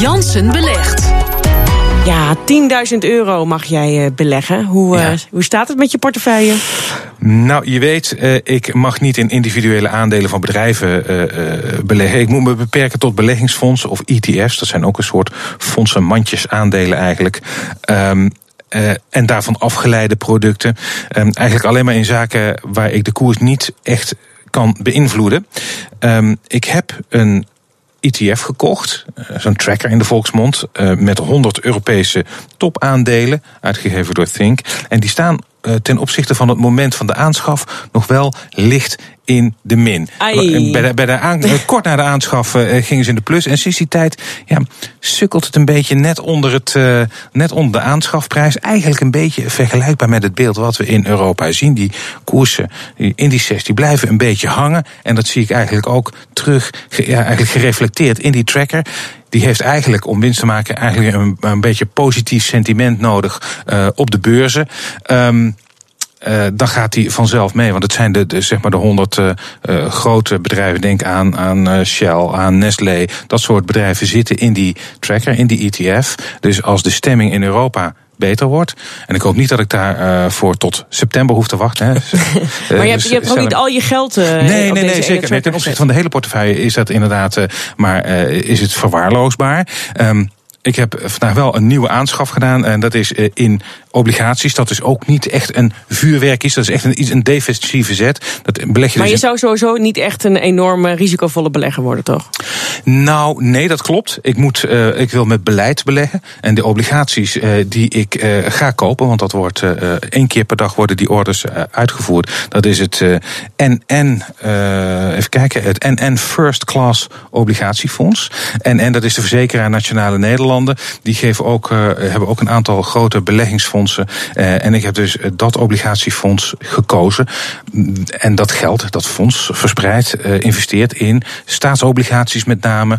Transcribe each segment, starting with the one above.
Jansen belegt. Ja, 10.000 euro mag jij uh, beleggen. Hoe, uh, hoe staat het met je portefeuille? Nou, je weet, uh, ik mag niet in individuele aandelen van bedrijven beleggen. Ik moet me beperken tot beleggingsfondsen of ETF's. Dat zijn ook een soort fondsen, mandjes aandelen eigenlijk. Um, uh, en daarvan afgeleide producten. Um, eigenlijk alleen maar in zaken waar ik de koers niet echt kan beïnvloeden. Um, ik heb een ETF gekocht, zo'n tracker in de volksmond, uh, met 100 Europese topaandelen, uitgegeven door Think. En die staan uh, ten opzichte van het moment van de aanschaf nog wel licht in de min. Ai. Bij de, bij de aan, kort na de aanschaf uh, gingen ze in de plus. En sinds die tijd ja, sukkelt het een beetje net onder, het, uh, net onder de aanschafprijs. Eigenlijk een beetje vergelijkbaar met het beeld wat we in Europa zien. Die koersen, die indices, die blijven een beetje hangen. En dat zie ik eigenlijk ook terug, ja, eigenlijk gereflecteerd in die tracker die heeft eigenlijk om winst te maken eigenlijk een, een beetje positief sentiment nodig uh, op de beurzen. Um, uh, dan gaat hij vanzelf mee. Want het zijn de, de zeg maar de honderd uh, uh, grote bedrijven. Denk aan, aan Shell, aan Nestlé. Dat soort bedrijven zitten in die tracker, in die ETF. Dus als de stemming in Europa beter wordt. En ik hoop niet dat ik daarvoor uh, voor tot september hoef te wachten. Hè. maar je hebt, je hebt gewoon niet al je geld. Uh, nee, nee, nee, zeker. Nee, ten opzichte van de hele portefeuille is dat inderdaad. Uh, maar is het verwaarloosbaar. Um, ik heb vandaag wel een nieuwe aanschaf gedaan. En dat is in obligaties. Dat is ook niet echt een vuurwerk is. Dat is echt een, een defensieve zet. Dat beleg je maar dus je zou sowieso niet echt een enorme risicovolle belegger worden, toch? Nou, nee, dat klopt. Ik, moet, uh, ik wil met beleid beleggen. En de obligaties uh, die ik uh, ga kopen, want dat wordt één keer per dag worden die orders uitgevoerd. Dat is het NN, even kijken, het NN First Class Obligatiefonds. NN, dat is de verzekeraar Nationale Nederlanden. Die geven ook, hebben ook een aantal grote beleggingsfondsen uh, en ik heb dus dat obligatiefonds gekozen. En dat geld, dat fonds, verspreid, uh, investeert in staatsobligaties met name.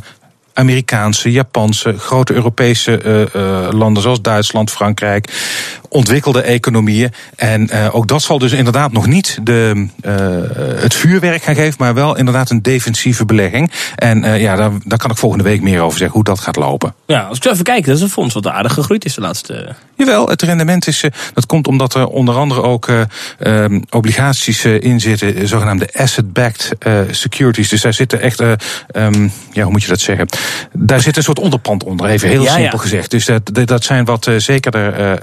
Amerikaanse, Japanse, grote Europese uh, landen zoals Duitsland, Frankrijk, ontwikkelde economieën. En uh, ook dat zal dus inderdaad nog niet de, het vuurwerk gaan geven, maar wel inderdaad een defensieve belegging. En ja, daar, daar kan ik volgende week meer over zeggen hoe dat gaat lopen. Ja, als ik zo even kijk, dat is een fonds wat aardig gegroeid is de laatste. Jawel, het rendement is. Dat komt omdat er onder andere ook uh, obligaties in zitten, zogenaamde asset-backed securities. Dus daar zitten echt, um, ja, hoe moet je dat zeggen? Daar zit een soort onderpand onder, even heel ja, simpel ja. gezegd. Dus dat, dat zijn wat zekerder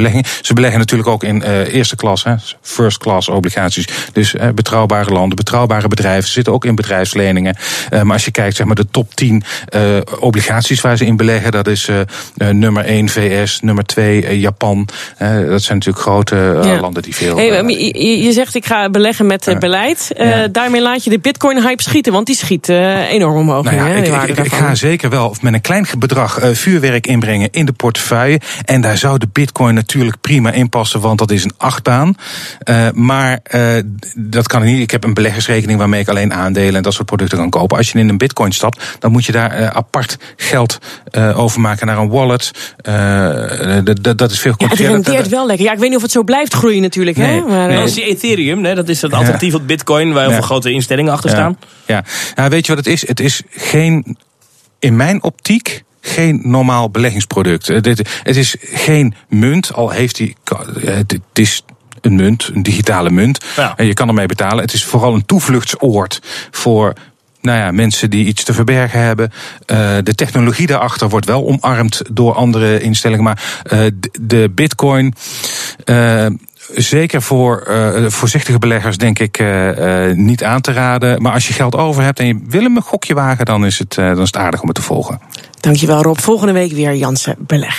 beleggingen. Ze beleggen natuurlijk ook in uh, eerste klas, hè, first class obligaties. Dus uh, betrouwbare landen, betrouwbare bedrijven. Ze zitten ook in bedrijfsleningen. Uh, maar als je kijkt, zeg maar, de top 10 uh, obligaties waar ze in beleggen, dat is nummer 1 VS, nummer 2 uh, Japan. Dat zijn natuurlijk grote ja. landen die veel. Hey, je, je, zegt ik ga beleggen met beleid. Ja. Daarmee laat je de Bitcoin-hype schieten, want die schiet enorm omhoog. Nou ja, ik, ik, ik, ga zeker wel met een klein bedrag vuurwerk inbrengen in de portefeuille. En daar zou de Bitcoin natuurlijk prima in passen, want dat is een achtbaan. Uh, maar uh, dat kan ik niet. Ik heb een beleggersrekening waarmee ik alleen aandelen en dat soort producten kan kopen. Als je in een Bitcoin stapt, dan moet je daar uh, apart geld overmaken naar een wallet. dat is veel ja, Het rendeert wel lekker. Ja, ik weet niet of het zo blijft groeien natuurlijk. Nee, hè? Maar, nee. Dat is die Ethereum, hè? dat is het alternatief op Bitcoin, waar heel veel grote instellingen achter staan. Ja, ja. Nou, weet je wat het is? Het is geen, in mijn optiek, geen normaal beleggingsproduct. Het is geen munt, al heeft hij. Het is een munt, een digitale munt. Ja. En je kan ermee betalen. Het is vooral een toevluchtsoord voor nou ja, mensen die iets te verbergen hebben. Uh, de technologie daarachter wordt wel omarmd door andere instellingen. Maar uh, de bitcoin. Uh, zeker voor uh, voorzichtige beleggers denk ik uh, uh, niet aan te raden. Maar als je geld over hebt en je wil hem een gokje wagen, dan is het, dan is het aardig om het te volgen. Dankjewel Rob. Volgende week weer Jansen Beleg.